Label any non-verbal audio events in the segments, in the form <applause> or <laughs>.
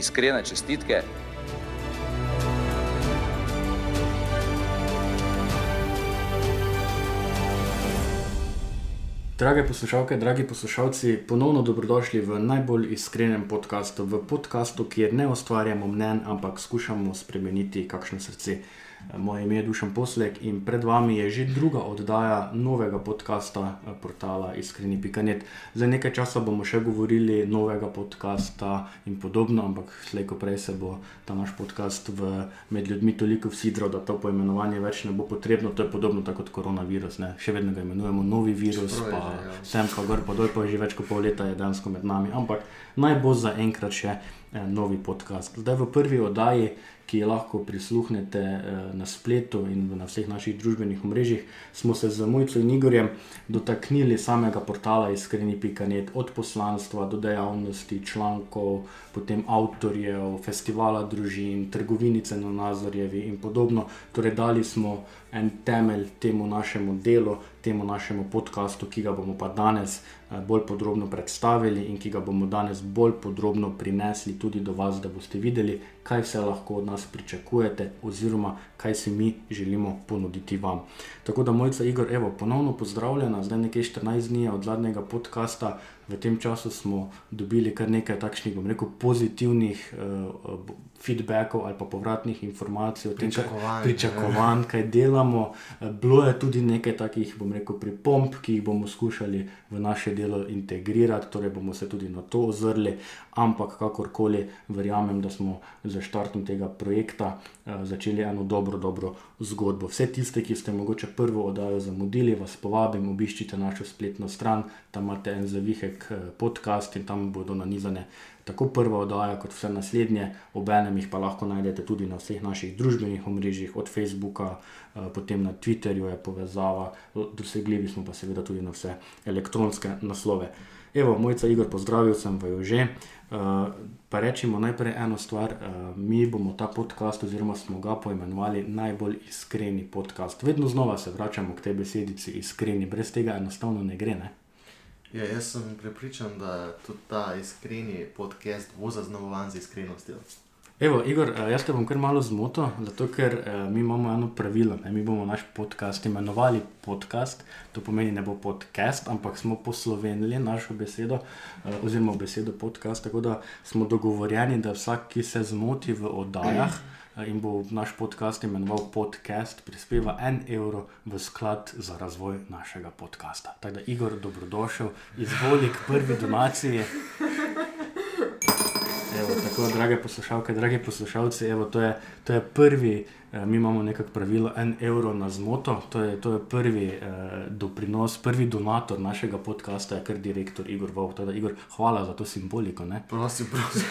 Iskrene čestitke. Drage poslušalke, dragi poslušalci, ponovno dobrodošli v najbolj iskrenem podkastu, v podkastu, kjer ne ustvarjamo mnen, ampak skušamo spremeniti kakšno srce. Moje ime je Dušan Poslek in pred vami je že druga oddaja novega podcasta portala Iskreni.net. Za nekaj časa bomo še govorili novega podcasta in podobno, ampak slejko prej se bo ta naš podcast v, med ljudmi toliko vsidral, da to poimenovanje več ne bo potrebno. To je podobno tako kot koronavirus. Ne? Še vedno ga imenujemo novi virus, je pa že, ja. sem pa gor, pa dol, pa že več kot pol leta je dejansko med nami. Ampak naj bo za enkrat še eh, novi podcast. Zdaj v prvi oddaji, ki jo lahko prisluhnete eh, na spletu in na vseh naših družbenih omrežjih, smo se z Mojco in Igorjem dotaknili samega portala iskreni.net, od poslanstva do dejavnosti, člankov, potem avtorjev, festivala družin, trgovinice na Nazorjevi in podobno. Torej, dali smo en temelj temu našemu delu, temu našemu podkastu, ki ga bomo pa danes bolj podrobno predstavili in ki ga bomo danes bolj podrobno prinesli tudi do vas, da boste videli, kaj vse lahko od nas pričakujete, oziroma kaj si mi želimo ponuditi vam. Tako da, mojca Igor, evo, ponovno pozdravljena, zdaj nekaj 14 dni od zadnjega podcasta. V tem času smo dobili kar nekaj takšnih, bom rekel, pozitivnih uh, feedbackov ali pa povratnih informacij o tem, kaj, Pričakovanj, pričakovanj, kaj delamo. Eh, Bilo je tudi nekaj takih, bom rekel, pripomb, ki jih bomo skušali v naše delo integrirati, torej bomo se tudi na to ozrli, ampak kakorkoli verjamem, da smo za štartom tega projekta uh, začeli eno dobro, dobro zgodbo. Vse tiste, ki ste mogoče prvo oddajo zamudili, vas povabim, obiščite našo spletno stran, tam imate en zavihek eh, podcast in tam bodo nanizane tako prva oddaja, kot vse naslednje, obenem jih pa lahko najdete tudi na vseh naših družbenih omrežjih, od Facebooka, eh, potem na Twitterju je povezava, dosegljivi smo pa seveda tudi na vse elektronske naslove. Evo, mojca Igor, pozdravil sem vaju že. Uh, pa rečemo najprej eno stvar, uh, mi bomo ta podcast, oziroma smo ga poimenovali najbolj iskreni podcast. Vedno znova se vračamo k tej besedici iskreni, brez tega enostavno ne gre. Ne? Ja, jaz sem prepričan, da tudi ta iskreni podcast bo zaznamovan z iskrenostjo. Evo, Igor, eh, jaz te bom kar malo zmotil, zato ker eh, mi imamo eno pravilo. Ne? Mi bomo naš podcast imenovali podcast, to pomeni ne bo podcast, ampak smo poslovenili našo besedo, eh, oziroma besedo podcast. Tako da smo dogovorjeni, da vsak, ki se zmoti v oddajah eh, in bo naš podcast imenoval podcast, prispeva en evro v sklad za razvoj našega podcasta. Tako da, Igor, dobrodošel, izvoli k prvi donaciji. Evo, tako, drage poslušalke, dragi poslušalci, evo, to, je, to je prvi, eh, mi imamo nekako pravilo, en evro na zmoto, to je, to je prvi eh, doprinos, prvi donator našega podcasta, je kar direktor Igor Vov. Teda, Igor, hvala za to simboliko. Ne? Prosim, prosim.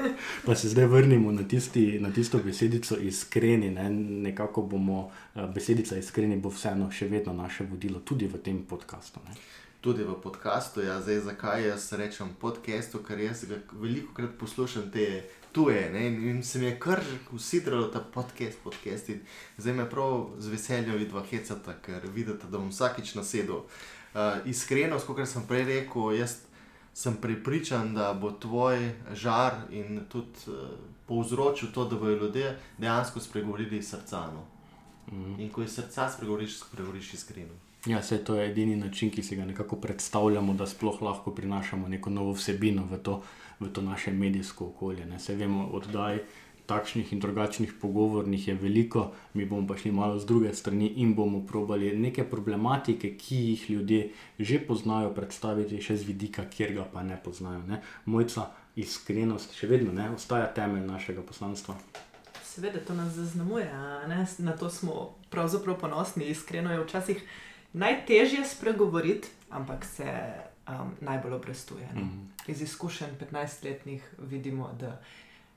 <laughs> Pa se zdaj vrnimo na, tisti, na tisto besedico iskreni. Ne? Nekako bomo, eh, besedica iskreni bo vseeno še vedno naše vodilo, tudi v tem podkastu. Ne? Tudi v podkastu, ja, zdaj zakaj jaz rečem podcastu, ker jaz ga veliko krat poslušam te tuje ne, in, in se mi je kar usidral ta podcast, podcast in zdaj me prav z veseljem vidva hecata, ker vidite, da bom vsakič nasedel. Uh, iskreno, kot sem prej rekel, jaz sem prepričan, da bo tvoj žar in tudi uh, povzročil to, da bodo ljudje dejansko spregovorili srca. No. Mhm. In ko iz srca spregovoriš, spregovoriš iskreno. Ja, vse to je edini način, ki si ga nekako predstavljamo, da sploh lahko prinašamo neko novo vsebino v to, v to naše medijsko okolje. Ne. Se vemo, oddaj takšnih in drugačnih pogovornih je veliko, mi bomo pa šli malo z druge strani in bomo probali neke problematike, ki jih ljudje že poznajo, predstaviti še z vidika, kjer ga pa ne poznajo. Ne. Mojca iskrenost še vedno ne, ostaja temelj našega poslanstva. Seveda, to nas zaznamuje, ne? na to smo pravzaprav ponosni. Iskreno je včasih najtežje spregovoriti, ampak se um, najbolj obrestuje. ne. Mhm. Iz izkušenj 15-letnih vidimo, da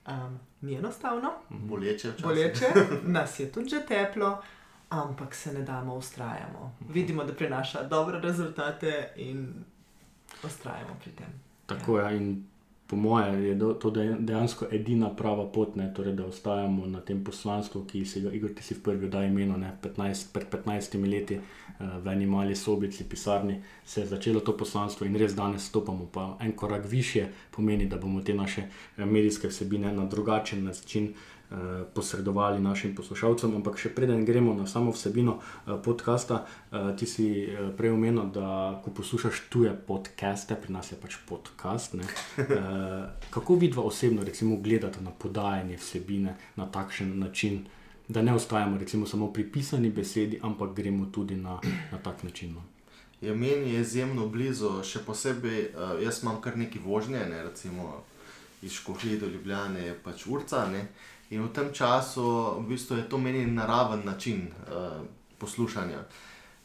Um, ni enostavno, Boleče včasih. boleče, <laughs> nas je tudi že teplo, ampak se ne damo, ustrajamo. Vidimo, da prinaša dobre rezultate in ustrajamo pri tem. Tako je. In po mojem je to de- dejansko edina prava pot, ne, torej, da ostajamo na tem poslanstvu, ki si ga, Igor, ti si v prvi oddaji imel, ne, 15, pred 15 leti eh, v eni mali sobici, pisarni, se je začelo to poslanstvo in res danes stopamo pa en korak više, pomeni, da bomo te naše eh, medijske vsebine na drugačen način posredovali našim poslušalcem. Ampak še preden gremo na samo vsebino eh, podcasta, eh, ti si eh, prej omenil, da ko poslušaš tuje podcaste, pri nas je pač podcast. Ne, eh, <laughs> kako vidva osebno recimo, gledate na podajanje vsebine na takšen način, da ne ostajamo recimo samo pri pisani besedi, ampak gremo tudi na, na tak način. No? Ja, meni je izjemno blizu, še posebej uh, jaz imam kar neki vožnje, ne, recimo iz Škohije do Ljubljane je pač urca. Ne, in v tem času v bistvu je to meni naraven način uh, poslušanja.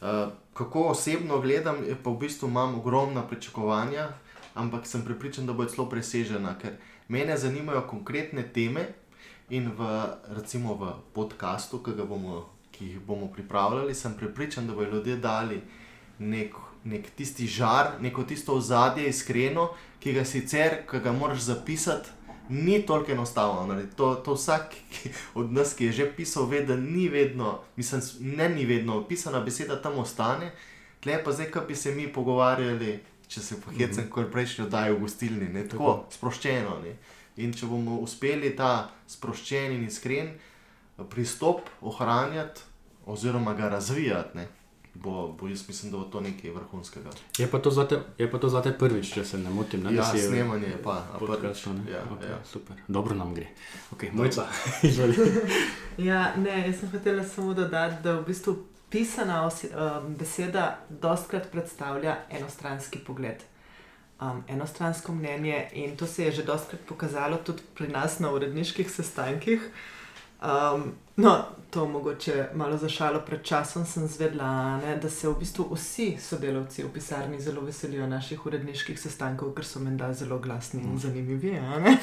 Uh, kako osebno gledam, pa v bistvu imam ogromna pričakovanja, ampak sem prepričan, da bo celo presežena, ker mene zanimajo konkretne teme in v, recimo v podkastu, ki, ga bomo, ki jih bomo pripravljali, sem prepričan, da bodo ljudje dali nek, nek tisti žar, neko tisto ozadje, iskreno, ki ga sicer, ki ga moraš zapisati, ni toliko enostavno. narediti. To, to vsak od nas, ki je že pisal, ve, da ni vedno, mislim, ne ni vedno pisana beseda tam ostane. Tle pa zdaj, ko bi se mi pogovarjali, če se pohecam, mm -hmm. kot prejšnji oddaji v gostilni, ne, tako, tako sproščeno. Ne. In če bomo uspeli ta sproščen in iskren pristop ohranjati, oziroma ga razvijati, ne, bo, bo jaz mislim, da bo to nekaj vrhunskega. Je pa to zate, je pa to zate prvič, če se ne motim. Ne, Ja, da si snemanje je pa, prvič. Ja, okay, ja. Super, dobro nam gre. Okay, Mojca, <laughs> izvoli. Ja, ne, jaz sem hotela samo dodati, da v bistvu pisana osi, um, beseda dostkrat predstavlja enostranski pogled. Um, enostransko mnenje, in to se je že dostkrat pokazalo tudi pri nas na uredniških sestankih. Um, no, to mogoče malo za šalo pred časom sem zvedla, ne, da se v bistvu vsi sodelavci v pisarni zelo veselijo naših uredniških sestankov, ker so menda zelo glasni in zanimivi. a ne.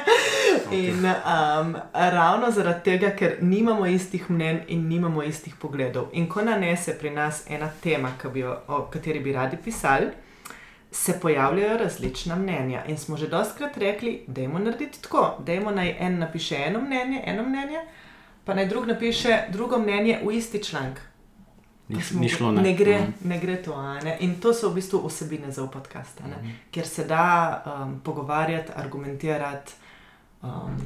<laughs> In um, ravno zaradi tega, ker nimamo istih mnen in nimamo istih pogledov. In ko nanese pri nas ena tema, bi jo, o kateri bi radi pisali, se pojavljajo različna mnenja. In smo že dostkrat rekli, da je narediti tako, da je naj en napiše eno mnenje, eno mnenje, pa naj drug napiše drugo mnenje v isti članek. Ni, smo ni šlo ne. Ne gre, Mhm. ne gre to. Ne? In to so v bistvu vsebine za podcast, ne? kjer se da um, pogovarjati, argumentirati. Um,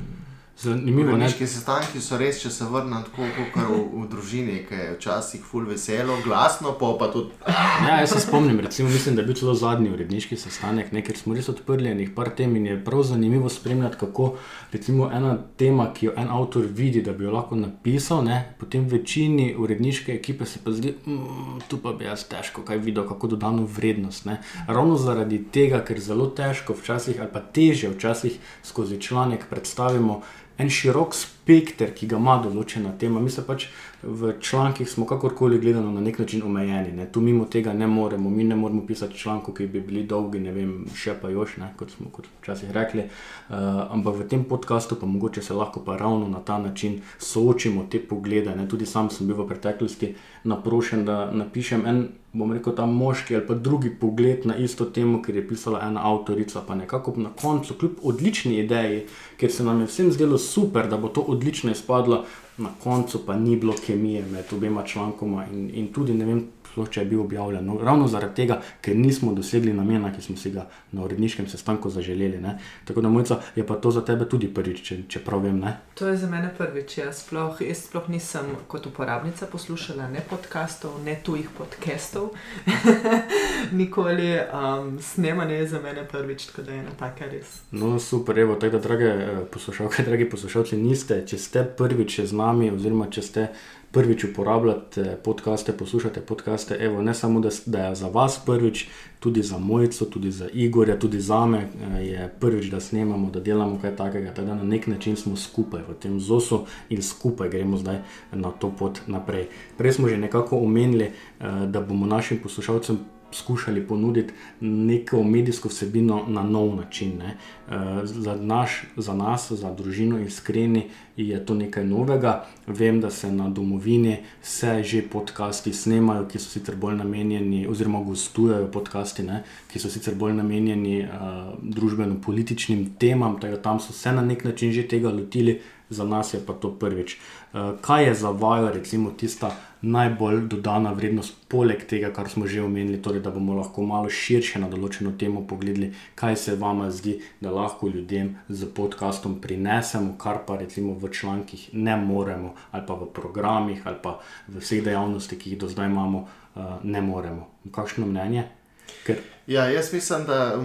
Zanimivo Uredniški sestanki so res, če se vrnem tako kot v, v družini, ki je včasih full veselo, glasno, pa pa tudi. Ja, jaz se spomnim, recimo, mislim, da je bil celo zadnji uredniški sestanek, ne, ker smo res odprli enih par tem in je prav zanimivo spremljati, kako recimo, ena tema, ki jo en avtor vidi, da bi jo lahko napisal, ne, potem večini uredniške ekipe se pa zdi, mm, tu pa bi jaz težko kaj videl, kako dodano vrednost. Ne. Ravno zaradi tega, ker zelo težko včasih ali pa teže včasih skozi članek predstavimo en širok spekter, ki ga ima določena tema. Mi se pač v člankih smo kakorkoli gledano na nek način omejeni. Ne. Tu mimo tega ne moremo, mi ne moremo pisati člankov, ki bi bili dolgi, ne vem, še pa još, ne, kot smo včasih rekli. Uh, ampak v tem podkastu pa mogoče se lahko pa ravno na ta način soočimo te poglede. Ne. Tudi sam sem bil v preteklosti naprošen, da napišem en. Bom rekel, ta moški ali pa drugi pogled na isto temo, ker je pisala ena avtorica, pa nekako na koncu, kljub odlični ideji, ker se nam je vsem zdelo super, da bo to odlično izpadlo, na koncu pa ni bilo kemije med obema člankoma in, in tudi ne vem, sploh, če je bil objavljen. No, ravno zaradi tega, ker nismo dosegli namena, ki smo si ga na uredniškem sestanku zaželeli. Ne. Tako da, mojca, je pa to za tebe tudi prvič, če, če prav vem. Ne? To je za mene prvič. Jaz sploh, jaz sploh nisem kot uporabnica poslušala ne podkastov, ne tujih podcastov. <laughs> Nikoli um, snemanje je za mene prvič, tako da je ena taka res. No, super, evo, tako da, drage eh, poslušalke, <laughs> dragi poslušalci, niste, če ste prvič z nami, oziroma če ste prvič uporabljate podcaste, poslušate podcaste, evo, ne samo, da, da je za vas prvič, tudi za Mojco, tudi za Igorja, tudi za me eh, je prvič, da snemamo, da delamo kaj takega. Tako da na nek način smo skupaj v tem zosu in skupaj gremo zdaj na to pot naprej. Prej smo že nekako omenili, eh, da bomo našim poslušalcem skušali ponuditi neko medijsko vsebino na nov način. Ne. Uh, za, naš, za nas, za družino iskreni, je to nekaj novega. Vem, da se na domovini vse že podcasti snemajo, ki so sicer bolj namenjeni, oziroma gostujejo podcasti, ne, ki so sicer bolj namenjeni uh, družbeno-političnim temam, tega tam so se na nek način že tega lotili, za nas je pa to prvič. Uh, kaj je za vaju, recimo, tista najbolj dodana vrednost, poleg tega, kar smo že omenili, torej, da bomo lahko malo širše na določeno temo pogledali, kaj se vam zdi, da lahko ljudem z podkastom prinesemo, kar pa recimo v člankih ne moremo, ali pa v programih, ali pa v vseh dejavnostih, ki jih do zdaj imamo, uh, ne moremo. Kakšno mnenje? Ker... Ja, jaz mislim, da.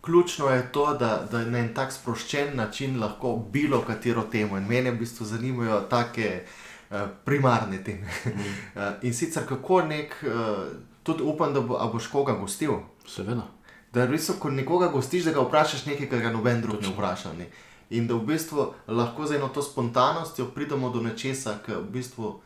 Ključno je to, da, da na en tak sproščen način lahko bilo katero temo. In mene v bistvu zanimajo take uh, primarne teme. Mm. uh, <laughs> in sicer kako nek, uh, tudi upam, da bo, boš koga gostil. Seveda. Da bistvu, ko nekoga gostiš, da ga vprašaš nekaj, kar ga noben drug ne vpraša. Ne? In da v bistvu lahko z eno to spontanostjo pridemo do nečesa, kar v bistvu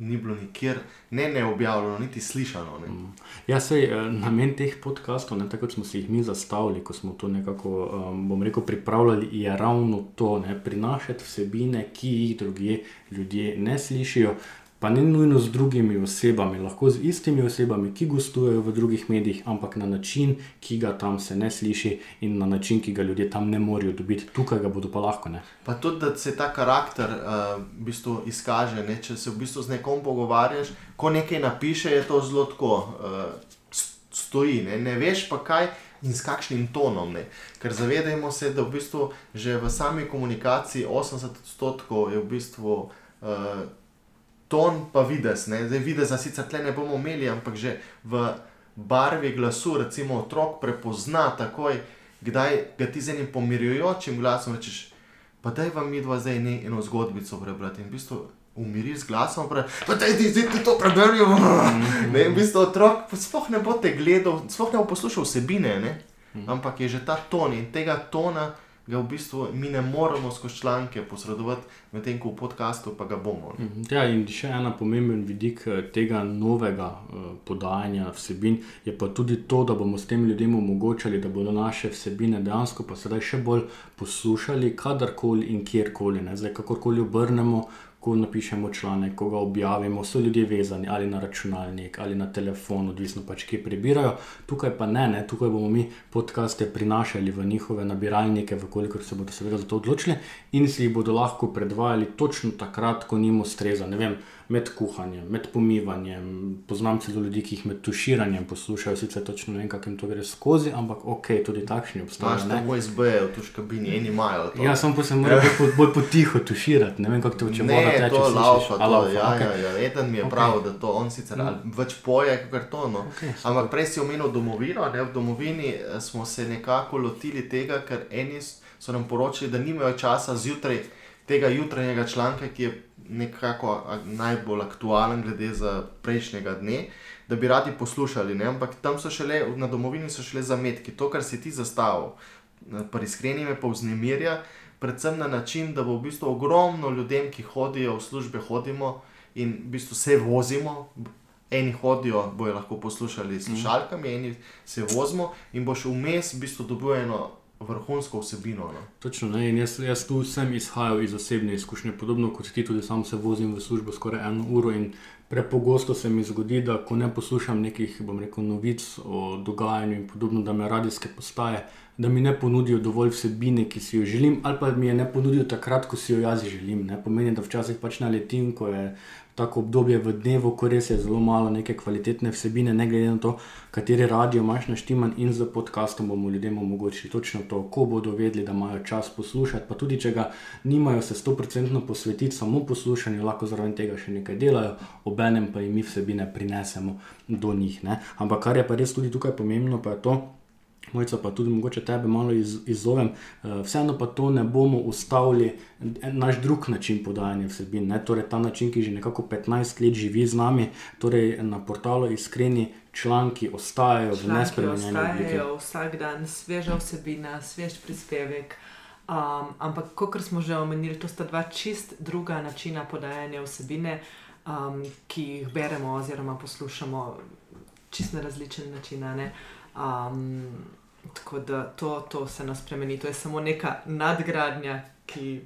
ni bilo nikjer, ne, ne objavljeno, niti slišano. Ne. Mm. Ja, sej, eh, namen teh podkastov, ne, tako smo si jih mi zastavili, ko smo to nekako, um, bom rekel, pripravljali, je ravno to, ne, prinašati vsebine, ki jih drugi ljudje ne slišijo, pa ne nujno z drugimi osebami, lahko z istimi osebami, ki gostujejo v drugih medijih, ampak na način, ki ga tam se ne sliši in na način, ki ga ljudje tam ne morejo dobiti, tukaj ga bodo pa lahko. Ne? Pa tudi, da se ta karakter uh, v bistvu izkaže, ne? če se v bistvu z nekom pogovarjaš, ko nekaj napiše, je to zelo tako, uh, stoji, ne? ne veš pa kaj. In s kakšnim tonom. Ne? Ker zavedajmo se, da v bistvu že v sami komunikaciji 80% je v bistvu uh, ton pa vides. Ne? Zdaj vides, da sicer tle ne bomo imeli, ampak že v barvi glasu, recimo otrok prepozna takoj, kdaj ga ti z enim pomirjujočim glasom rečeš, pa daj vam mi dva zdaj ne eno zgodbico prebrati. In v bistvu umiriš z glasom, pa daj ti zdaj ti to preberijo. Mm. <laughs> Ne, v bistvu otrok sploh ne bo te gledal, sploh ne bo poslušal vsebine, ne? Mm. ampak je že ta ton in tega tona ga v bistvu mi ne moremo skozi članke posredovati, medtem ko v podkastu pa ga bomo. Ne? Mhm. Ja, in še ena pomemben vidik eh, tega novega uh, podajanja vsebin je pa tudi to, da bomo s tem ljudem omogočali, da bodo naše vsebine dejansko pa sedaj še bolj poslušali, kadarkoli in kjerkoli. Zdaj, kakorkoli obrnemo, ko napišemo članek, ko ga objavimo, so ljudje vezani ali na računalnik ali na telefon, odvisno pač, kje prebirajo. Tukaj pa ne, ne, tukaj bomo mi podkaste prinašali v njihove nabiralnike, vkolikor se bodo seveda za to odločili in si jih bodo lahko predvajali točno takrat, ko njim ustreza. Ne vem med kuhanjem, med pomivanjem. Poznam celo ljudi, ki jih med tuširanjem poslušajo, sicer točno ne vem, kako jim to gre skozi, ampak ok, tudi takšni obstajajo. Znaš, tako izbejo v tuš kabini, eni imajo. To. Ja, pa se moral bolj, bolj potiho tuširati, ne vem, kako to če voda teče. To je laufa, to, laufa, ja, okay. ja, ja, eden mi je okay. prav, da to on sicer mm. več poje, kot to. No. Okay, ampak prej si omenil domovino, ne? v domovini eh, smo se nekako lotili tega, ker eni so nam poročili, da nimajo časa zjutraj tega jutranjega članka, ki je nekako najbolj aktualen, glede za prejšnjega dne, da bi radi poslušali. Ne? Ampak tam so šele, na domovini so šele zametki, to, kar si ti zastavil. Pri iskreni me pa vznemirja, predvsem na način, da bo v bistvu ogromno ljudem, ki hodijo v službe, hodimo in v bistvu se vozimo. Eni hodijo, bojo lahko poslušali s slušalkami, eni se vozimo in boš vmes v bistvu dobil eno vrhunsko vsebino. No. Točno, ne, jaz, jaz tu sem izhajal iz osebne izkušnje, podobno kot ti, tudi sam se vozim v službo skoraj eno uro. Prepogosto se mi zgodi, da ko ne poslušam nekih rekel, novic o dogajanju in podobno, da me radijske postaje, da mi ne ponudijo dovolj vsebine, ki si jo želim, ali pa mi je ne ponudijo takrat, ko si jo jaz želim. Ne. Pomeni, da včasih pač naletim, ko je tako obdobje v dnevu, ko res je zelo malo neke kvalitetne vsebine, ne glede na to, kateri radio imaš naštiman in za podcastom bomo ljudem omogočili točno to, ko bodo vedeli, da imajo čas poslušati, pa tudi če ga nimajo se 100% posvetiti samo poslušanju, lahko zraven tega še nekaj delajo, obenem pa jim mi vsebine prinesemo do njih. Ne? Ampak kar je pa res tudi tukaj pomembno, pa je to, Mojca, pa tudi mogoče tebe malo iz, izzovem. Uh, vseeno pa to ne bomo ustavili, naš drug način podajanja vsebin, ne? torej ta način, ki že nekako 15 let živi z nami, torej na portalu iskreni članki ostajajo članki v nespremenjeni obliki. Vsak dan sveža vsebina, svež prispevek. Um, ampak, kot smo že omenili, to sta dva čist druga načina podajanja vsebine, um, ki jih beremo oziroma poslušamo čist na različen način. ne. Um, tako da to, to se nas spremeni, to je samo neka nadgradnja, ki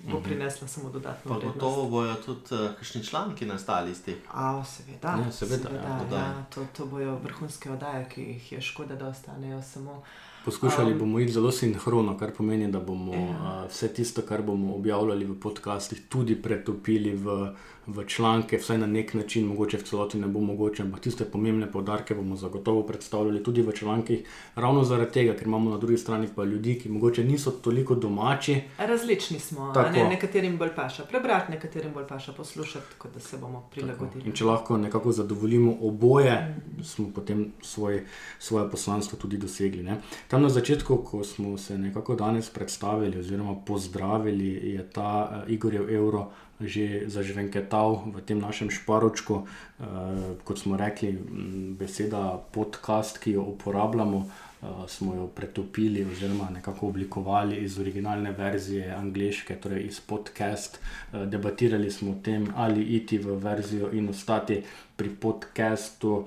bo Mhm. prinesla samo dodatno Pa vrednost. gotovo bojo tudi uh, kakšni članki nastali iz teh. A, seveda, Ja, seveda, ja, seveda ja, to, to bojo vrhunske oddaje, ki jih je škoda, da ostanejo samo. Poskušali Um, bomo iti zelo sinhrono, kar pomeni, da bomo Ja. uh, vse tisto, kar bomo objavljali v podcastih, tudi pretopili v, v članke, vsaj na nek način, mogoče v celoti ne bo mogoče, ampak tiste pomembne podarke bomo zagotovo predstavljali tudi v člankih, ravno zaradi tega, ker imamo na drugi strani pa ljudi, ki mogoče niso toliko domači. Različni smo, Tako. ne, nekaterim bolj paša prebrati, nekaterim bolj paša poslušati, tako da se bomo Tako. prilagodili. In če lahko nekako zadovoljimo oboje, smo potem svoj, svoje poslanstvo tudi dosegli. Ne? Tam na začetku, ko smo se nekako danes predstavili oziroma pozdravili, je ta uh, Igorjev evro že zažvenketal v tem našem šparočku. Uh, kot smo rekli, beseda podcast, ki jo uporabljamo. Uh, smo jo pretopili, oziroma nekako oblikovali iz originalne verzije angliške, torej iz podcast. Uh, debatirali smo o tem, ali iti v verzijo in ostati pri podcastu, uh,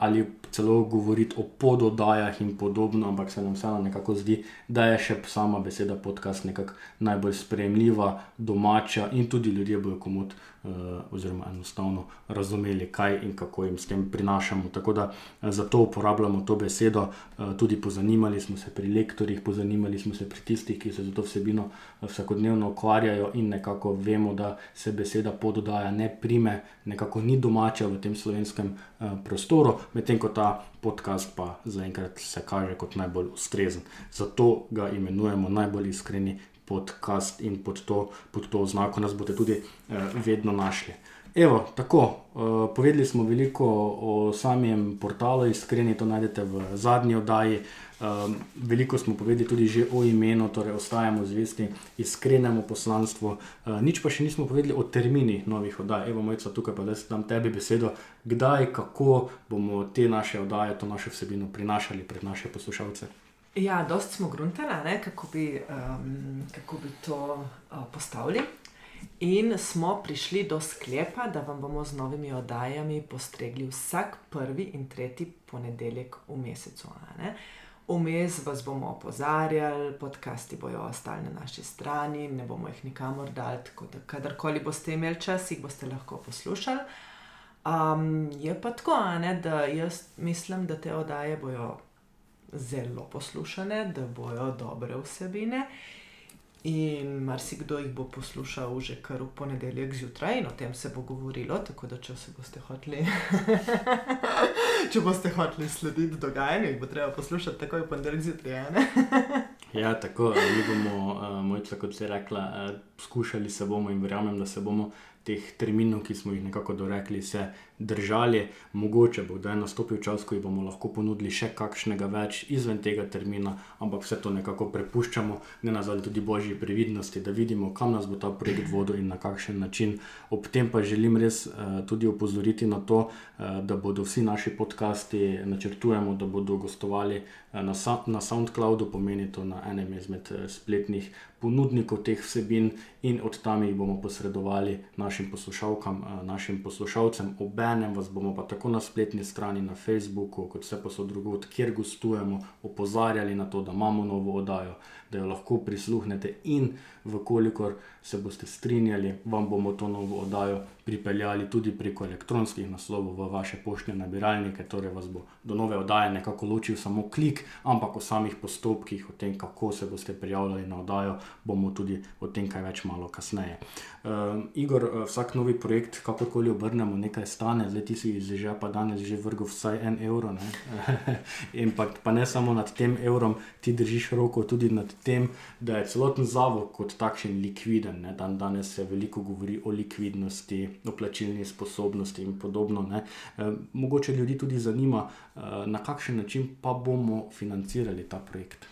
ali celo govoriti o pododajah in podobno, ampak se nam vseeno nekako zdi, da je še sama beseda podcast nekako najbolj sprejemljiva, domača in tudi ljudje bodo komod. Uh, oziroma, enostavno razumeli, kaj in kako jim s tem prinašamo. Tako da uh, zato uporabljamo to besedo, uh, tudi pozanimali smo se pri lektorjih, pozanimali smo se pri tistih, ki se z to vsebino vsakodnevno ukvarjajo in nekako vemo, da se beseda pododaja ne prime, nekako ni domača v tem slovenskem uh, prostoru, medtem ko ta podcast pa zaenkrat se kaže kot najbolj ustrezen. Zato ga imenujemo najbolj iskreni podcast in pod to, pod to oznako nas boste tudi eh, vedno našli. Evo, tako, eh, povedali smo veliko o samem portalu, iskreni to najdete v zadnji oddaji. Um, veliko smo povedali tudi že o imenu, torej ostajamo zvesti iskrenemu poslanstvu. Uh, nič pa še nismo povedali o terminih novih oddaj. Evo, mojca, tukaj pa da dam tebi besedo, kdaj, kako bomo te naše oddaje, to našo vsebino prinašali pred naše poslušalce. Ja, dost smo gruntali, kako, bi, um, kako bi to uh, postavili. In smo prišli do sklepa, da vam bomo z novimi oddajami postregli vsak prvi in tretji ponedeljek v mesecu. ne. Vmes vas bomo opozarjali, podcasti bojo ostali na naši strani, ne bomo jih nikamor dali, tako da kadarkoli boste imeli čas, jih boste lahko poslušali. Um, je pa tako, ne, da jaz mislim, da te oddaje bojo zelo poslušane, da bojo dobre vsebine. In marsikdo jih bo poslušal že kar v ponedeljek zjutraj, in o tem se bo govorilo. Tako da, če se boste hoteli, <laughs> če boste hoteli slediti dogajanju, jih bo treba poslušati takoj v ponedeljek zjutraj. <laughs> Ja, tako, mi bomo, uh, mojca, kot si rekla, uh, skušali se bomo in verjamem, da se bomo teh terminov, ki smo jih nekako dorekli, se držali. Mogoče bo kdaj nastopil čas, ko jih bomo lahko ponudili še kakšnega več izven tega termina, ampak vse to nekako prepuščamo, ne nazadnje tudi božji previdnosti, da vidimo, kam nas bo ta projekt vodil in na kakšen način. Ob tem pa želim res uh, tudi opozoriti na to, uh, da bodo vsi naši podcasti, načrtujemo, da bodo gostovali uh, na, na SoundCloudu, pomeni to na enem izmed uh, spletnih ponudnikov teh vsebin, in od tam jih bomo posredovali našim poslušalkam, uh, našim poslušalcem. Obenem vas bomo pa tako na spletni strani, na Facebooku, kot vse posod drugod, kjer gostujemo, opozarjali na to, da imamo novo oddajo, da jo lahko prisluhnete in vkolikor se boste strinjali, vam bomo to novo oddajo pripeljali tudi preko elektronskih naslovov v vaše poštne nabiralnike, torej vas bo do nove oddaje nekako ločil samo klik, ampak o samih postopkih, o tem, kako se boste prijavljali na oddajo, bomo tudi o tem kaj več malo kasneje. Um, Igor, eh, vsak novi projekt, kakorkoli obrnemo, nekaj stane, zdaj ti si iz žepa danes že vrgel vsaj en evro. ne. <laughs> In pa, pa ne samo nad tem evrom, ti držiš roko tudi nad tem, da je celoten zavod kot takšen likviden. Ne. Dan danes se veliko govori o likvidnosti, o plačilni sposobnosti in podobno. Ne. E, mogoče ljudi tudi zanima, e, na kakšen način pa bomo financirali ta projekt.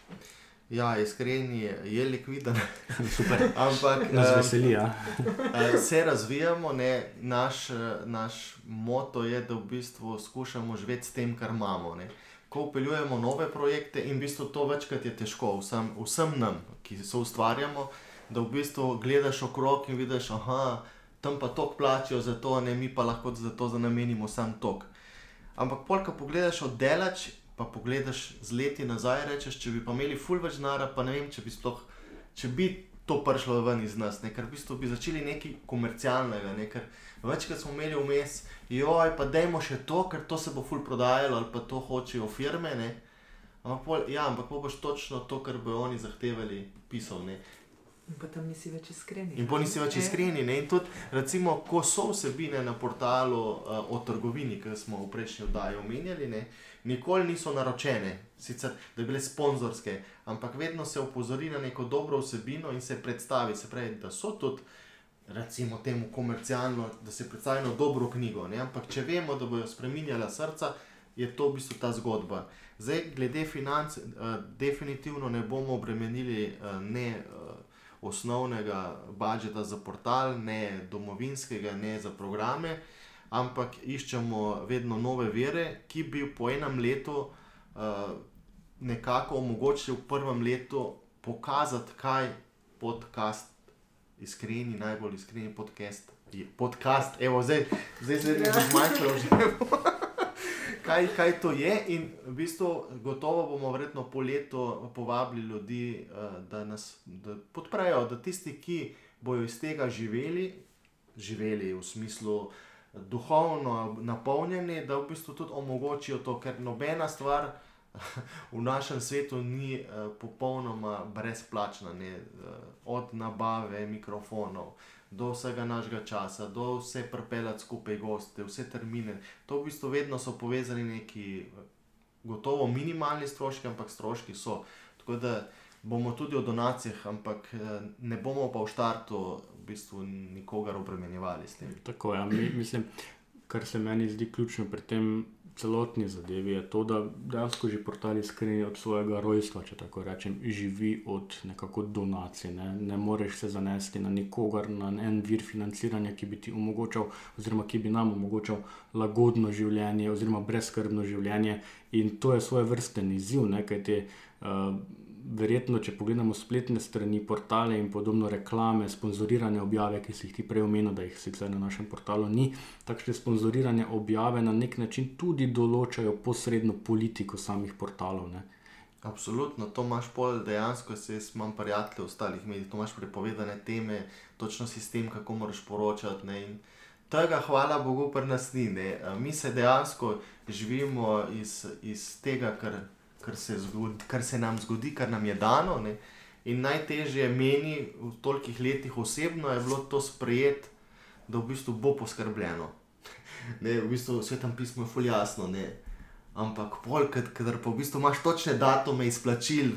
Ja, iskreni je, je likviden. <laughs> Ampak <laughs> Nas em, veseli, ja. <laughs> eh, se razvijamo, ne? naš, eh, naš moto je, da v bistvu skušamo živeti s tem, kar imamo. Ne? Ko upeljujemo nove projekte in v bistvu to večkrat je težko, vsem, vsem nam, ki se ustvarjamo, da v bistvu gledaš okrog in vidiš, da tam pa tok plačajo za to, ne mi pa lahko za to namenimo sam tok. Ampak polka pogledaš od delač, pa pogledaš z leti nazaj, rečeš, če bi pa imeli ful več denarja, pa ne vem, če bi sploh, če bi to prišlo ven iz nas, ne? ker v bistvu bi začeli nekaj komercialnega, ne? ker večkrat smo imeli vmes, joj, pa dajmo še to, ker to se bo ful prodajalo ali pa to hočejo firme, ne. Ampak pol, ja, ampak pol boš točno to, kar bi oni zahtevali, pisal, ne. In potem nisi več iskreni. In pol nisi več iskreni. Ne? In tudi, recimo, ko so vsebine na portalu uh, o trgovini, ki smo v prejšnji oddaji omenjali, ne? nikoli niso naročene, sicer da bi bile sponzorske, ampak vedno se opozori na neko dobro vsebino in se predstavi, se pravi, da so tudi. Recimo temu komercialno, da se predstavi eno dobro knjigo. Ne? Ampak, če vemo, da bojo spremenjala srca, je to v bistvu ta zgodba. Zdaj, glede financ, uh, definitivno ne bomo obremenili uh, ne uh, osnovnega budžeta za portal, ne domovinskega, ne za programe, ampak iščemo vedno nove vere, ki bi po enem letu uh, nekako omogočili v prvem letu pokazati, kaj podcast, iskreni, najbolj iskreni podcast. Podcast, evo, zdaj, zdaj se je zmanjšalo že. <laughs> Kaj, kaj to je, in v bistvu, gotovo bomo verjetno po letu povabili ljudi, da nas da podprejo, da tisti, ki bodo iz tega živeli, živeli v smislu duhovno napolnjeni, da v bistvu tudi omogočijo to, ker nobena stvar <laughs> v našem svetu ni popolnoma brezplačna, ne? od nabave mikrofonov do vsega našega časa, do vse pripeljati skupaj goste, vse termine. To v bistvu vedno so povezani neki, gotovo minimalni stroški, ampak stroški so. Tako da bomo tudi o donacijah, ampak ne bomo pa v štartu v bistvu nikogar obremenjevali s tem. Tako je, ja, mi, mislim, kar se meni zdi ključno pri tem celotni zadevi, je to, da dejansko že portal iskreni od svojega rojstva, če tako rečem, živi od nekako donacij. Ne, ne moreš se zanesti na nikogar, na en vir financiranja, ki bi ti omogočal, oziroma ki bi nam omogočal lagodno življenje, oziroma brezskrbno življenje. In to je svoje vrsten izziv, ne, kajti uh, verjetno, če pogledamo spletne strani, portale in podobno reklame, sponzorirane objave, ki si jih ti prej omenil, da jih sicer na našem portalu ni, takšne sponzorirane objave na nek način tudi določajo posredno politiko samih portalov. Ne. Absolutno, to imaš pol dejansko, se jaz imam prijatelje v ostalih medijih, to imaš prepovedane teme, točno sistem, kako moraš poročati. Ne, in tega, hvala Bogu, pri nas ni. Ne. Mi se dejansko živimo iz, iz tega, kar, kar, se zgodi, kar se nam zgodi, kar nam je dano. Ne. In najtežje meni v tolikih letih osebno je bilo to sprejeti, da v bistvu bo poskrbljeno. <laughs> Ne, v bistvu v svetem pismu je ful jasno. Ne. Ampak pol, ker pa v bistvu imaš točne datume izplačil,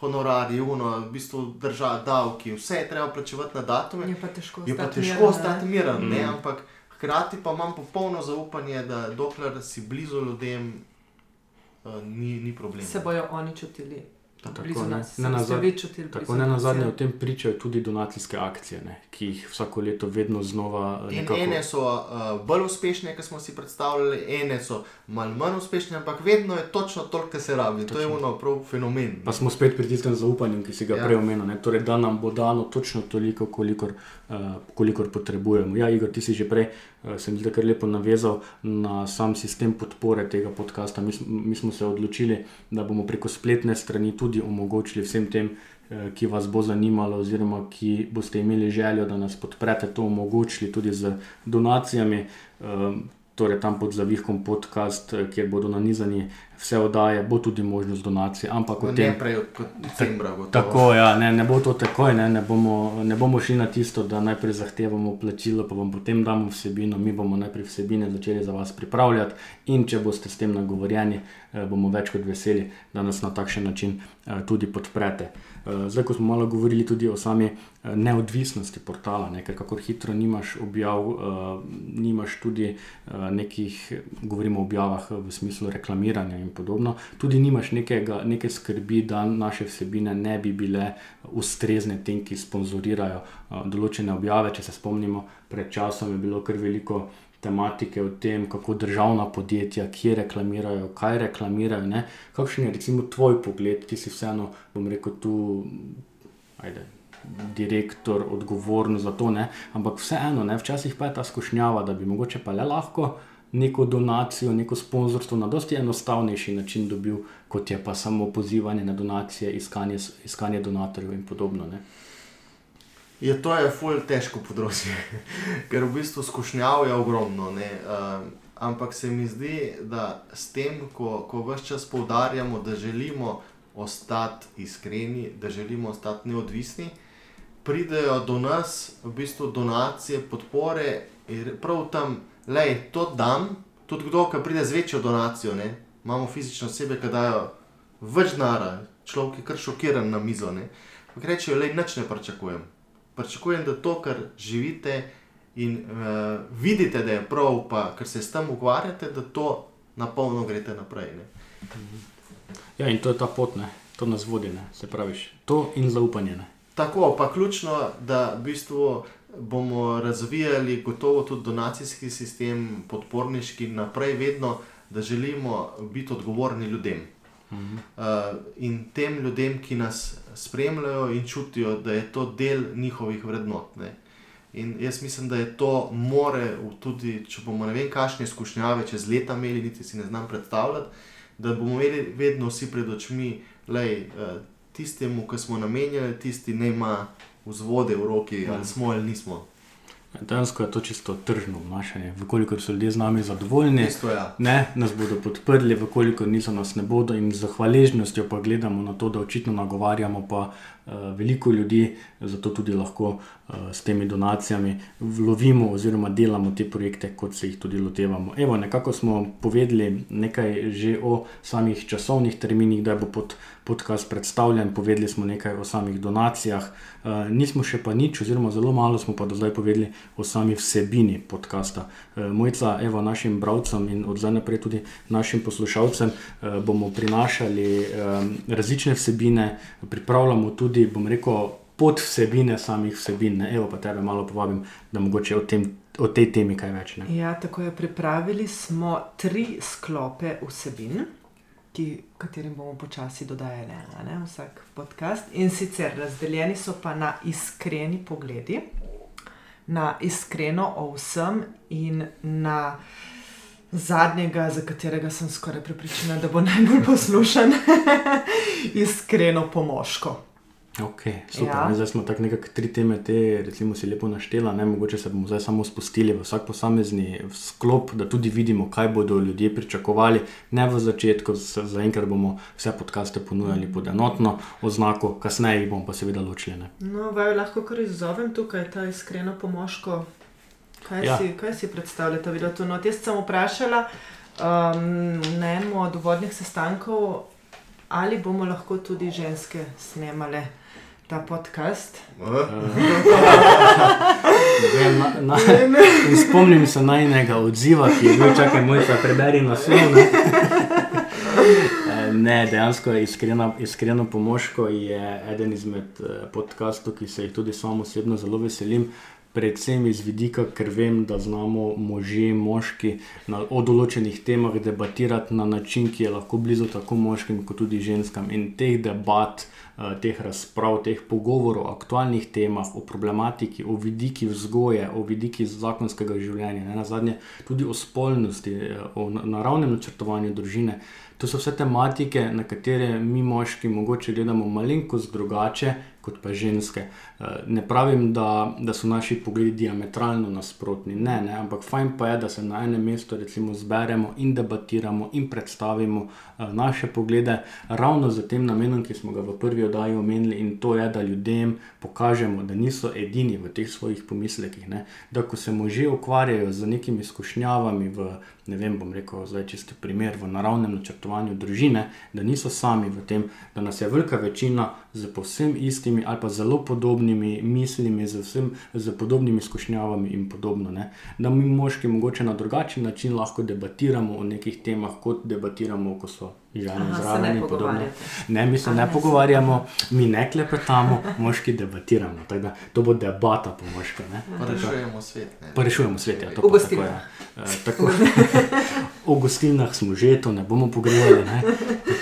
honorarji, uno, v bistvu država, davki, vse je treba plačevati na datume. Je pa težko Je pa težko ostati miren, ne, Mm. ampak hkrati pa imam popolno zaupanje, da dokler si blizu ljudem, uh, ni, ni problema. Se bojo oni čutili Tako, blizu ne. nas, Ne nazad- čutili Tako ne na nas, zadnje ja. o tem pričajo tudi donacijske akcije, ne, ki jih vsako leto vedno znova In nekako. ene so uh, bolj uspešne, kot smo si predstavljali, ene so malo manj uspešne, ampak vedno je točno toliko, kar se rabi. To je Točno. ono prav fenomen. Pa smo spet pri tistem zaupanju, ki si ga Ja. prej omenil. ne. Torej, da nam bo dano točno toliko, kolikor, uh, kolikor potrebujemo. Ja, Igor, ti si že prej, se mi zdi, kar lepo navezal na sam sistem podpore tega podcasta. Mi, mi smo se odločili, da bomo preko spletne strani tudi omogočili vsem tem, eh, ki vas bo zanimalo, oziroma ki boste imeli željo, da nas podprete, to omogočili tudi z donacijami. Torej, tam pod zavihkom podcast, eh, kjer bodo nanizani vse oddaje, bo tudi možnost donacij. Ampak o Ne tem, prej kot decembra. gotovo. Tako, ja, ne, ne bo to takoj, ne, ne, bomo, ne bomo šli na tisto, da najprej zahtevamo plačilo, pa vam potem damo vsebino. Mi bomo najprej vsebine začeli za vas pripravljati, in če boste s tem nagovorjeni, eh, bomo več kot veseli, da nas na takšen način eh, tudi podprete. Eh, Zdaj, ko smo malo govorili tudi o sami eh, neodvisnosti portala, ne, ker kako hitro nimaš objav, eh, nimaš tudi nekih, govorimo o objavah v smislu reklamiranja in podobno, tudi nimaš nekega, neke skrbi, da naše vsebine ne bi bile ustrezne tem, ki sponzorirajo določene objave. Če se spomnimo, pred časom je bilo kar veliko tematike o tem, kako državna podjetja, kje reklamirajo, kaj reklamirajo. Ne? Kakšen je recimo tvoj pogled, ti si vseeno, bom rekel, tu, ajde. Direktor, odgovoren za to, ne? ampak vseeno, ne? včasih pa je ta skušnjava, da bi mogoče pa le lahko neko donacijo, neko sponzorstvo na dosti enostavnejši način dobil, kot je pa samo pozivanje na donacije, iskanje, iskanje donatorjev in podobno. Ne. Je to je ful težko področje, <laughs> ker v bistvu skušnjav je ogromno. Um, ampak se mi zdi, da s tem, ko, ko vse čas poudarjamo, da želimo ostati iskreni, da želimo ostati neodvisni, pridejo do nas v bistvu donacije, podpore in prav tam, da to dam, tudi kdo, ki pride z večjo donacijo. Ne? Imamo fizične osebe, ki dajo več nara, človek je kar šokiran na mizo. Ampak rečejo, da nič ne pričakujem. Pričakujem, da to, kar živite in uh, vidite, da je prav, pa ker se s tem ukvarjate, da to na polno greste naprej. Ne? Ja, in to je ta pot, ne? to nas vodi, ne? se pravi, to in zaupanje. Ne? Tako, pa ključno, da v bistvu bomo razvijali gotovo tudi donacijski sistem, podporniški naprej, vedno, da želimo biti odgovorni ljudem. Mhm. Uh, in tem ljudem, ki nas spremljajo in čutijo, da je to del njihovih vrednot. Ne. In jaz mislim, da je to more, tudi če bomo ne vem, kakšne izkušnjave čez leta imeli, niti si ne znam predstavljati, da bomo imeli vedno vsi pred očmi, da tistemu, ki smo namenjeni, tisti ne ima vzvode v roki, ali smo ali nismo. Dejansko je to čisto tržno obnašanje. Vkolikor so ljudje z nami zadovoljni, Isto, ja. ne, nas bodo podprli, vkolikor niso, nas ne bodo in z hvaležnostjo pa gledamo na to, da očitno nagovarjamo pa veliko ljudi, zato tudi lahko uh, s temi donacijami lovimo oziroma delamo te projekte, kot se jih tudi lotevamo. Evo, nekako smo povedali nekaj že o samih časovnih terminih, da bo pod podcast predstavljen, povedali smo nekaj o samih donacijah, uh, nismo še pa nič, oziroma zelo malo smo pa do zdaj povedali o sami vsebini podcasta. Uh, Mojca, evo, našim bralcem in od zdaj naprej tudi našim poslušalcem uh, bomo prinašali um, različne vsebine, pripravljamo tudi, bom rekel, pod vsebine samih vsebin. Ne? Evo, pa tebe malo povabim, da mogoče o, tem, o tej temi kaj več. Ne? Ja, tako je. Pripravili smo tri sklope vsebin ki, katerim bomo počasi dodajali ne, vsak podcast. In sicer razdeljeni so pa na iskreni pogledi, na iskreno o vsem in na zadnjega, za katerega sem skoraj prepričana, da bo najbolj poslušan, <laughs> iskreno pomožko. Ok, super. Ja. Zdaj smo tako nekako tri teme, te recimo si lepo naštela, ne mogoče se bomo zdaj samo spustili v vsak posamezni sklop, da tudi vidimo, kaj bodo ljudje pričakovali. Ne v začetku, zaenkrat bomo vse podcaste ponujali pod enotno oznako, kasneje jih bomo pa seveda ločili. Ne? No, vaj lahko kar izzovem tukaj ta iskreno pomožko. Kaj, ja. si, kaj si predstavljate, da je to? No, jaz sem vprašala um, na enem od vodnih sestankov, ali bomo lahko tudi ženske snemale ta podcast. na, na, spomnim se najnega odziva, ki je bil čakaj moj, da preberi na svet. Ne, dejansko je iskreno, iskreno pomožko je eden izmed podkastov, ki se jih tudi sam osebno zelo veselim. Predvsem iz vidika, ker vem, da znamo možje, moški na, o določenih temah debatirati na način, ki je lahko blizu tako moškim, kot tudi ženskam. In teh debat, uh, teh razprav, teh pogovorov o aktualnih temah, o problematiki, o vidiki vzgoje, o vidiki zakonskega življenja, ne na zadnje tudi o spolnosti, o naravnem načrtovanju družine. To so vse tematike, na katere mi, moški, mogoče gledamo malenkost drugače, kot pa ženske. Eh, ne pravim, da, da so naši pogledi diametralno nasprotni, ne, ne, ampak fajn pa je, da se na enem mestu zberemo in debatiramo in predstavimo eh, naše poglede, ravno z tem namenom, ki smo ga v prvi oddaji omenili, in to je, da ljudem pokažemo, da niso edini v teh svojih pomislekih. Ne, da ko se možje ukvarjajo z nekimi izkušnjavami v ne vem, bom rekel, zdaj čisti primer v naravnem načrtovanju družine, da niso sami v tem, da nas je velika večina z povsem istimi ali pa zelo podobnimi mislimi, z, vsem, z podobnimi izkušnjavami in podobno. Ne? Da mi moški mogoče na drugačen način lahko debatiramo o nekih temah, kot debatiramo, ko so žene zraven in podobno. Ne, mi se A, ne, ne pogovarjamo, mi ne klepetamo, moški debatiramo. Da, to bo debata po moški. Pa rešujemo svet. Pa rešujemo svet, ja, to pa tako je. Uh, tako, <laughs> v gostilnah smo že, to ne bomo pogrevali.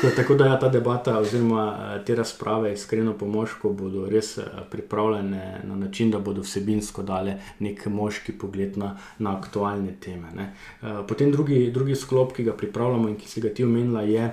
Tako, tako da ja, ta debata oziroma eh, te razprave, iskreno po moško, bodo res eh, pripravljene na način, da bodo vsebinsko dale nek moški pogled na, na aktualne teme. Ne. Eh, Potem drugi, drugi sklop, ki ga pripravljamo in ki si ga ti omenila, je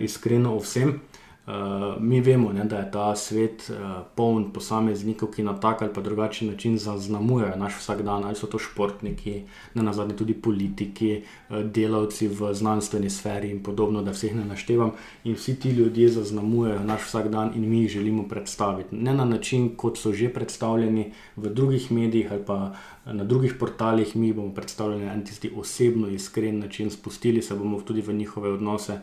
iskreno o vsem. Uh, mi vemo, ne, da je ta svet uh, poln posameznikov, ki na tak ali drugačen način zaznamujejo naš vsakdan, ali so to športniki, na nazadnje tudi politiki, uh, delavci v znanstveni sferi in podobno, da vseh ne naštevam. In vsi ti ljudje zaznamujejo naš vsakdan in mi jih želimo predstaviti. Ne na način, kot so že predstavljeni v drugih medijih ali pa na drugih portalih, mi bomo predstavljeni na tisti osebno, iskren način, spustili se bomo tudi v njihove odnose.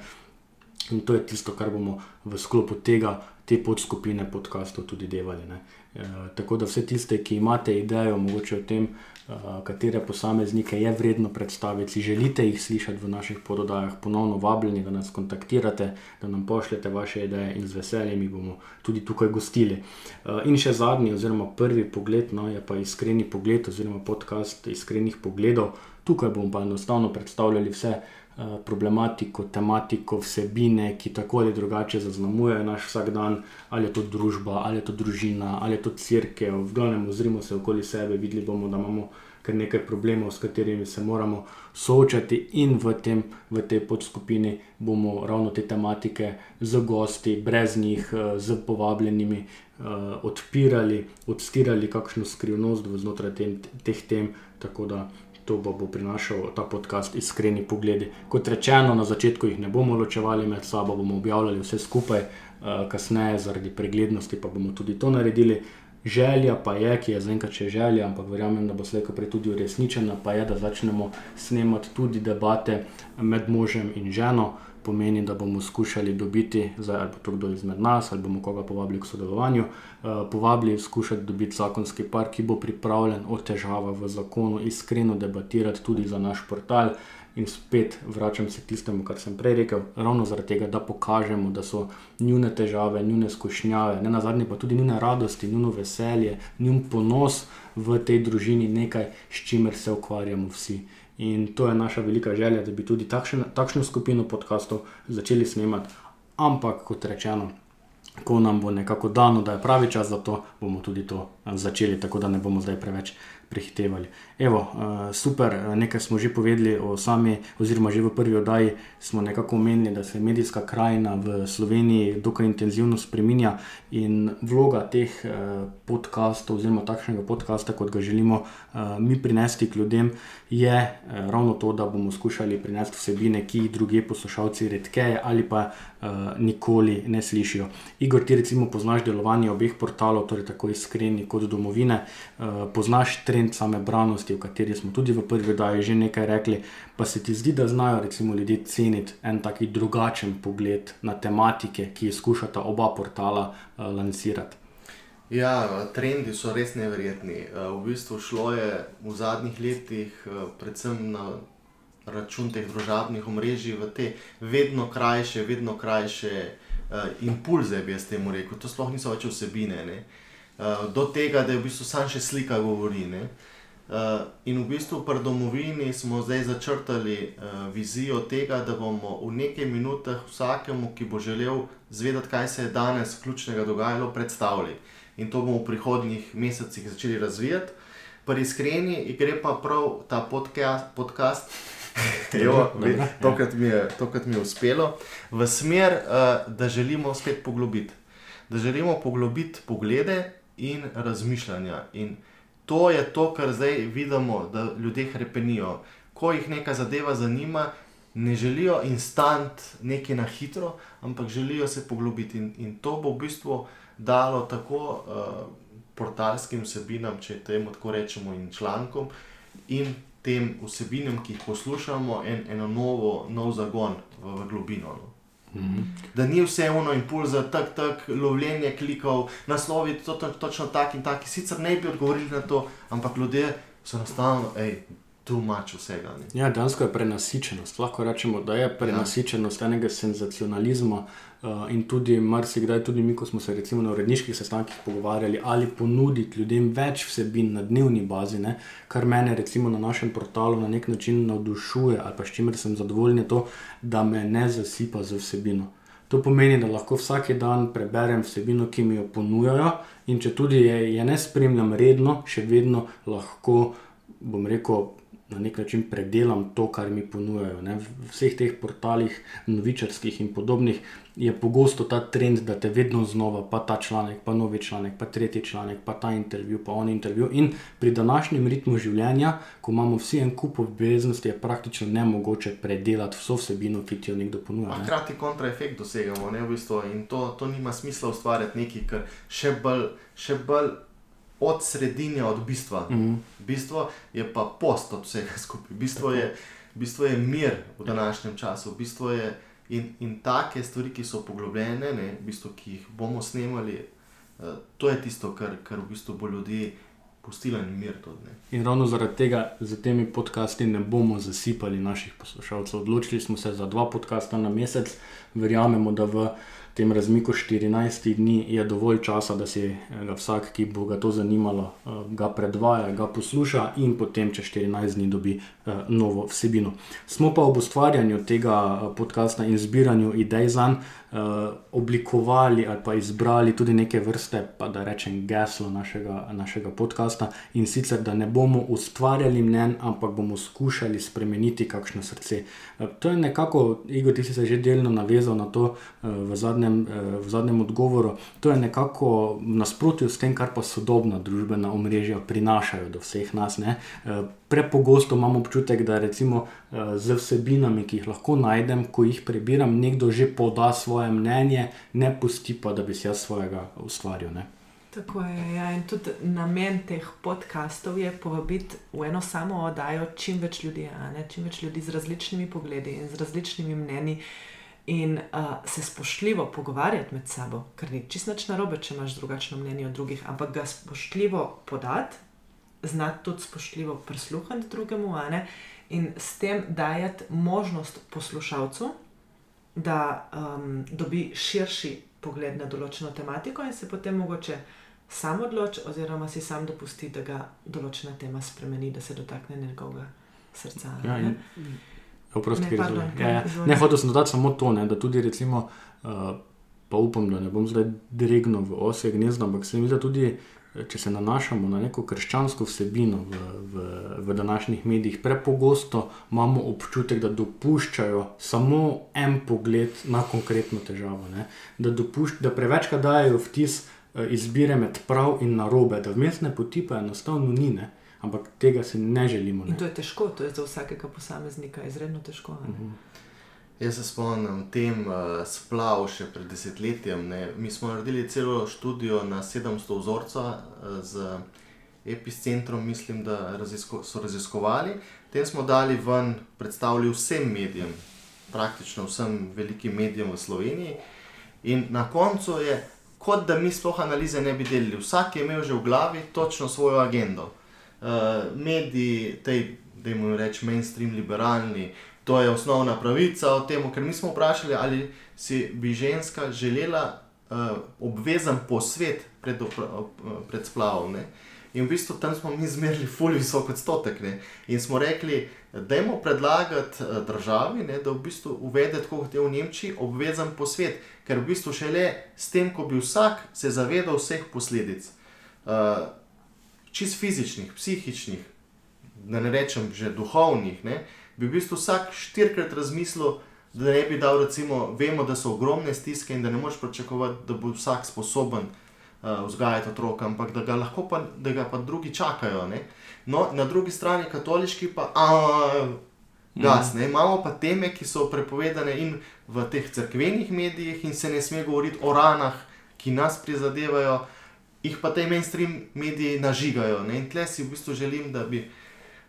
In to je tisto, kar bomo v sklopu tega, te podskupine podkastov tudi delali. E, tako da vse tiste, ki imate idejo, mogoče o tem, e, katere posameznike je vredno predstaviti, si želite jih slišati v naših pododajah, ponovno vabljeni, da nas kontaktirate, da nam pošljete vaše ideje in z veseljem jih bomo tudi tukaj gostili. E, in še zadnji, oziroma prvi pogled, no, je pa iskreni pogled, oziroma podcast iskrenih pogledov. Tukaj bomo pa enostavno predstavljali vse. Problematiko, tematiko, vsebine, ki tako ali drugače zaznamujejo naš vsakdan, ali je to družba, ali je to družina, ali je to crkva. V glavnem, ozrimo se okoli sebe, videli bomo, da imamo kar nekaj problemov, s katerimi se moramo soočati, in v, tem, v tej podskupini bomo ravno te tematike z gosti, brez njih, z povabljenimi, odpirali, odstirali kakšno skrivnost znotraj tem, teh tem. Tako da to bo, bo prinašal ta podcast Iskreni pogledi. Kot rečeno, na začetku jih ne bomo ločevali med sabo, bomo objavljali vse skupaj, uh, kasneje zaradi preglednosti pa bomo tudi to naredili. Želja pa je, ki je zaenkrat še želja, ampak verjamem, da bo slejko prej tudi uresničena, pa je, da začnemo snemati tudi debate med možem in ženo. Pomeni, da bomo skušali dobiti, zdaj, ali bo to kdo izmed nas, ali bomo koga povabili k sodelovanju, uh, povabili skušati dobiti zakonski par, ki bo pripravljen o težavah v zakonu iskreno debatirati tudi za naš portal. In spet vračam se k tistemu, kar sem prej rekel, ravno zaradi tega, da pokažemo, da so njune težave, njune skušnjave, ne na zadnje pa tudi njune radosti, njuno veselje, njun ponos v tej družini nekaj, s čimer se ukvarjamo vsi. In to je naša velika želja, da bi tudi takšen, takšno skupino podkastov začeli snemati. Ampak, kot rečeno, ko nam bo nekako dano, da je pravi čas za to, bomo tudi to začeli, tako da ne bomo zdaj preveč prehitevali. Evo, uh, super, nekaj smo že povedali o sami, oziroma že v prvi oddaji smo nekako omenili, da se medijska krajina v Sloveniji dokaj intenzivno spreminja in vloga teh uh, podkastov, oziroma takšnega podcasta, kot ga želimo mi prinesti k ljudem, je ravno to, da bomo skušali prinesti vsebine, ki jih druge poslušalci redkeje ali pa nikoli ne slišijo. Igor, ti recimo poznaš delovanje obeh portalov, torej tako iskreni kot domovine, poznaš trend same branosti, o kateri smo tudi v prvi oddaji že nekaj rekli, pa se ti zdi, da znajo recimo ljudje ceniti en taki drugačen pogled na tematike, ki jih skušata oba portala uh, lansirati. Ja, trendi so res neverjetni. V bistvu šlo je v zadnjih letih, predvsem na račun teh družabnih omrežij, v te vedno krajše, vedno krajše uh, impulze, bi jaz temu rekel. To sploh niso več vsebine. Uh, do tega, da je v bistvu samo še slika govori. Uh, in v bistvu pri domovini smo zdaj začrtali uh, vizijo tega, da bomo v nekaj minutah vsakemu, ki bo želel zvedeti, kaj se je danes ključnega dogajalo, predstavili. In to bomo v prihodnjih mesecih začeli razvijati. Pri iskreni gre pa prav ta podcast, podcast <laughs> Jo, tokrat, mi je, tokrat mi je uspelo, v smer, uh, da želimo spet poglobiti. Da želimo poglobiti poglede in razmišljanja. In to je to, kar zdaj vidimo, da ljudje krepenijo. Ko jih neka zadeva zanima, ne želijo instant, nekaj na hitro, ampak želijo se poglobiti. In, in to bo v bistvu dalo tako uh, portalskim vsebinam, če temu tako rečemo, in člankom. In tem vsebinam, ki jih poslušamo, en, eno novo, nov zagon v, v globino. No. Mm -hmm. Da ni vse eno impulza, tako tak, lovljenje klikov, naslovi to, to, točno tak in tak. Sicer ne bi odgovorili na to, ampak ljudje so enostavno, hej, tu mač vsega. Ne. Ja, dejansko je prenasičenost. Lahko rečemo, da je prenasičenost ja. enega senzacionalizma. Uh, in tudi, marsikdaj, tudi mi, ko smo se recimo na uredniških sestankih pogovarjali, ali ponuditi ljudem več vsebin na dnevni bazi, ne? kar mene, recimo na našem portalu, na nek način navdušuje, ali pa s čimer sem zadovoljen, je to, da me ne zasipa z vsebino. To pomeni, da lahko vsak dan preberem vsebino, ki mi jo ponujajo, in če tudi je, je ne spremljam redno, še vedno lahko, bom rekel, na nek način predelam to, kar mi ponujajo. Ne. V vseh teh portalih, novičarskih in podobnih, je pogosto ta trend, da te vedno znova, pa ta članek, pa novi članek, pa tretji članek, pa ta intervju, pa on intervju. In pri današnjem ritmu življenja, ko imamo vsi en kup obveznosti, je praktično nemogoče predelati vso vsebino, ki ti jo nekdo ponuja. Ne. Hkrati kontraefekt dosegamo, ne, v bistvu, in to, to nima smisla ustvarjati nekaj, kar še bolj, še bolj od sredine, od bistva. Mhm. Bistvo je pa post od vsega skupaj. Bistvo je, bistvo je mir v današnjem času. Bistvo je in, in take stvari, ki so poglobljene, ne, bistvo, ki jih bomo snemali, uh, to je tisto, kar, kar v bistvu bo ljudi pustilo in mir. Tudi, ne. In ravno zaradi tega z temi podcasti ne bomo zasipali naših poslušalcev. Odločili smo se za dva podcasta na mesec, verjamemo, da v tem razmiku 14 dni je dovolj časa, da si ga vsak, ki bo ga to zanimalo, eh, ga predvaja, ga posluša in potem čez 14 dni dobi eh, novo vsebino. Smo pa ob ustvarjanju tega eh, podcasta in zbiranju idej za njega oblikovali ali pa izbrali tudi neke vrste, pa da rečem, geslo našega, našega podcasta in sicer, da ne bomo ustvarjali mnen, ampak bomo skušali spremeniti kakšno srce. To je nekako, Igor, ti si se že delno navezal na to v zadnjem, v zadnjem odgovoru, to je nekako nasprotju s tem, kar pa sodobna družbena omrežja prinašajo do vseh nas. Ne? Prepogosto imamo občutek, da recimo z vsebinami, ki jih lahko najdem, ko jih prebiram, nekdo že poda svoje mnenje, ne pusti pa, da bi si jaz svojega ustvaril. Ne? Tako je. Ja. In tudi namen teh podkastov je povabiti v eno samo oddajo čim več ljudi, čim več ljudi z različnimi pogledi in z različnimi mnenji. In uh, se spoštljivo pogovarjati med sabo, ker ni čisto nič narobe, če imaš drugačno mnenje od drugih, ampak ga spoštljivo podati, znati tudi spoštljivo prisluhniti drugemu, a ne, in s tem dajati možnost poslušalcu, da um, dobi širši pogled na določeno tematiko in se potem mogoče sam odloči, oziroma si sam dopusti, da ga določena tema spremeni, da se dotakne njegovega srca. a Ja, ne. in- Oprosti, Ne, pardon, Ja, ja. Ne, hotel sem dodati samo to, ne, da tudi recimo, uh, pa upam, da ne bom zdaj dregnil v osje gnezdo, ampak se mi zdi, da tudi, eh, če se nanašamo na neko krščansko vsebino v, v, v današnjih medijih, prepogosto imamo občutek, da dopuščajo samo en pogled na konkretno težavo. Ne. Da, dopušč, da prevečkrat dajo vtis eh, izbire med prav in narobe, da vmesne poti pa enostavno ni. Ne. Ampak tega si ne želimo. In Ne. to je težko, to je za vsakega posameznika izredno težko. a ne. Jaz se spomnim tem uh, splav še pred desetletjem. Ne. Mi smo naredili celo študijo na 700 vzorca uh, z epicentrom, mislim, da razisko, so raziskovali. Tem smo dali ven, predstavili vsem medijem, praktično vsem velikim medijem v Sloveniji. In na koncu je, kot da mi sploh analize ne bi delali. Vsak je imel že v glavi točno svojo agendo. Uh, mediji, tej, da jim rečem, mainstream liberalni, to je osnovna pravica o tem, ker mi smo vprašali, ali si bi ženska želela uh, obvezen posvet pred, op- pred splavom. Ne? In v bistvu tam smo mi zmerili fulj visok odstotek. Ne? In smo rekli, da jim predlagati eh, državi, ne, da v bistvu uvede, tako kot je v Nemčiji, obvezen posvet. Ker v bistvu šele s tem, ko bi vsak se zavedal vseh posledic, uh, čist fizičnih, psihičnih, da ne rečem že duhovnih, ne, bi v bistvu vsak štirikrat razmislil, da ne bi dal, recimo, vemo, da so ogromne stiske in da ne moreš pričakovati, da bo vsak sposoben uh, vzgajati otroka, ampak da ga lahko pa, da ga pa drugi čakajo. Ne. No, na drugi strani katoliški pa. A, Gas, ne? Imamo pa teme, ki so prepovedane in v teh crkvenih medijih, in se ne sme govoriti o ranah, ki nas prizadevajo, jih pa te mainstream mediji nažigajo. Ne? In tle si v bistvu želim, da bi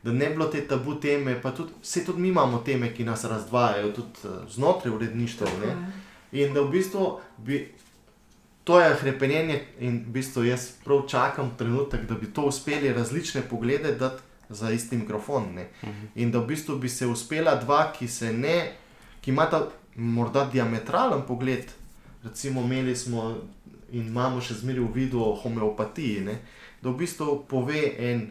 da ne bilo te tabu teme, pa tudi, vse tudi mi imamo teme, ki nas razdvajajo, tudi eh, znotraj uredništva. ne. In da v bistvu bi to je hrepenenje, in v bistvu jaz prav čakam trenutek, da bi to uspeli različne poglede dati za isti mikrofon. Ne? In da v bistvu bi se uspela dva, ki se ne, ki imata morda diametralen pogled, recimo imeli smo in imamo še zmeraj v vidu o homeopatiji, ne? da v bistvu pove en,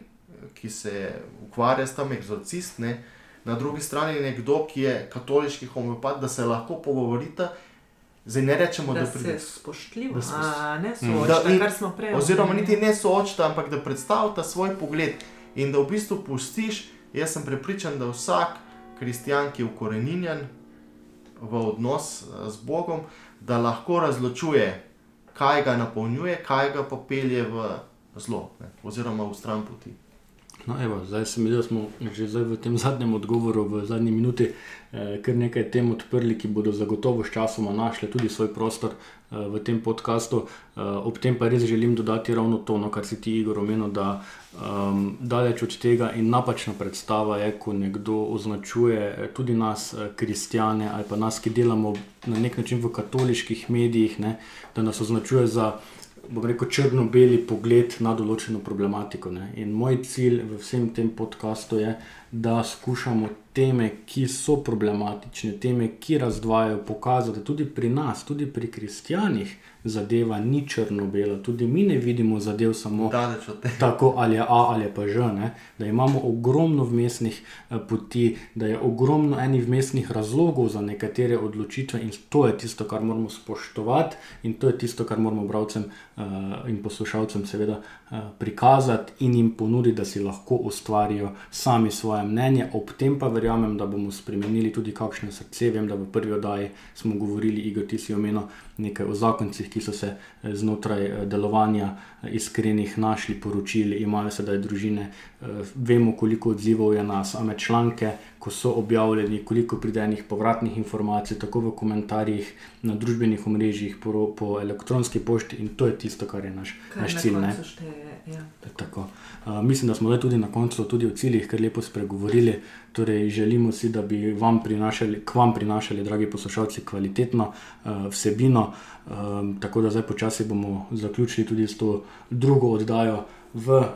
ki se ukvarja s tem, eksorcist, ne? na drugi strani nekdo, ki je katoliški homeopat, da se lahko pogovorita Zdaj ne rečemo, da, Da da se pride. spoštljivo, Da se- a ne Da soočita, in- kar smo prej Oziroma, niti ne soočita, ampak da predstavlja svoj pogled in da v bistvu pustiš. Jaz sem prepričan, da vsak kristjan, ki je ukoreninjen v odnos eh, z Bogom, da lahko razločuje, kaj ga napolnjuje, kaj ga pa pelje v zlo, ne, oziroma v stran poti. No, evo, zdaj se mi zdi, da smo že v tem zadnjem odgovoru, v zadnji minuti, eh, kar nekaj tem odprli, ki bodo zagotovo s časoma našli tudi svoj prostor eh, v tem podkastu. Eh, ob tem pa res želim dodati ravno to, no, kar si ti, Igor, omenil, da um, daleč od tega in napačna predstava je, ko nekdo označuje eh, tudi nas, eh, kristijane, ali pa nas, ki delamo na nek način v katoliških medijih, ne, da nas označuje za bom rekel, črno-beli pogled na določeno problematiko. Ne. In moj cilj v vsem tem podkastu je, da skušamo teme, ki so problematične, teme, ki razdvajajo, pokazati tudi pri nas, tudi pri kristijanih. Zadeva ni črno-bela, tudi mi ne vidimo zadev samo tako ali je A ali pa Ž, ne? da imamo ogromno vmesnih eh, poti, da je ogromno enih vmesnih razlogov za nekatere odločitve in to je tisto, kar moramo spoštovati in to je tisto, kar moramo bralcem uh, in poslušalcem seveda uh, prikazati in jim ponuditi, da si lahko ustvarijo sami svoje mnenje. Ob tem pa verjamem, da bomo spremenili tudi kakšne srce. Vem, da v prvi oddaji smo govorili, Igor, ti si omenil nekaj o zakoncih, ki so se eh, znotraj eh, delovanja eh, iskrenih našli, poročili, imajo sedaj družine, vemo, koliko odzivov je na same članke, ko so objavljeni, koliko pride enih povratnih informacij, tako v komentarjih, na družbenih omrežjih, po, po elektronski pošti in to je tisto, kar je naš, Kar naš na cilj. koncu šteje, ja. Tako. Uh, mislim, da smo zdaj tudi na koncu tudi o ciljih kar lepo spregovorili. Torej, želimo si, da bi vam prinašali, k vam prinašali, dragi poslušalci, kvalitetno uh, vsebino. Um, tako da zdaj počasi bomo zaključili tudi s to drugo oddajo v uh,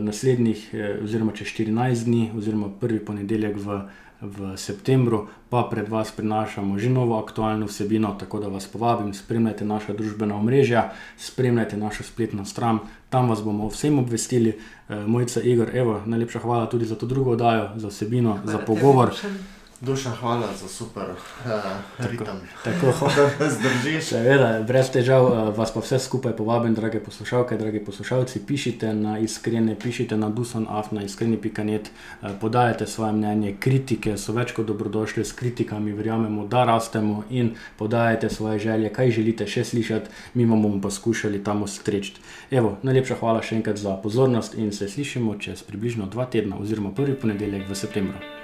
naslednjih, eh, oziroma čez 14 dni, oziroma prvi ponedeljek v, v septembru, pa pred vas prinašamo že novo aktualno vsebino. Tako da vas povabim, spremljajte naša družbena omrežja, spremljajte našo spletno stran, tam vas bomo vsem obvestili. Uh, Mojca Igor, evo, najlepša hvala tudi za to drugo oddajo, za vsebino, za tebi, pogovor. Dušan. Duša, hvala za super uh, ritem. Tako, <laughs> hvala. da zdržiš. Seveda, brez težav eh, vas pa vse skupaj povabim, drage poslušalke, dragi poslušalci. Pišite na iskrene, pišite na dusanaf, na iskreni.net, eh, podajate svoje mnenje, kritike so več kot dobrodošle, s kritikami verjamemo, da rastemo in podajate svoje želje, kaj želite še slišati, mi vam bomo pa skušali tam ustreči. Evo, najlepša hvala še enkrat za pozornost in se slišimo čez približno dva tedna oziroma prvi ponedeljek v septembru.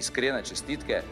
Iskrene čestitke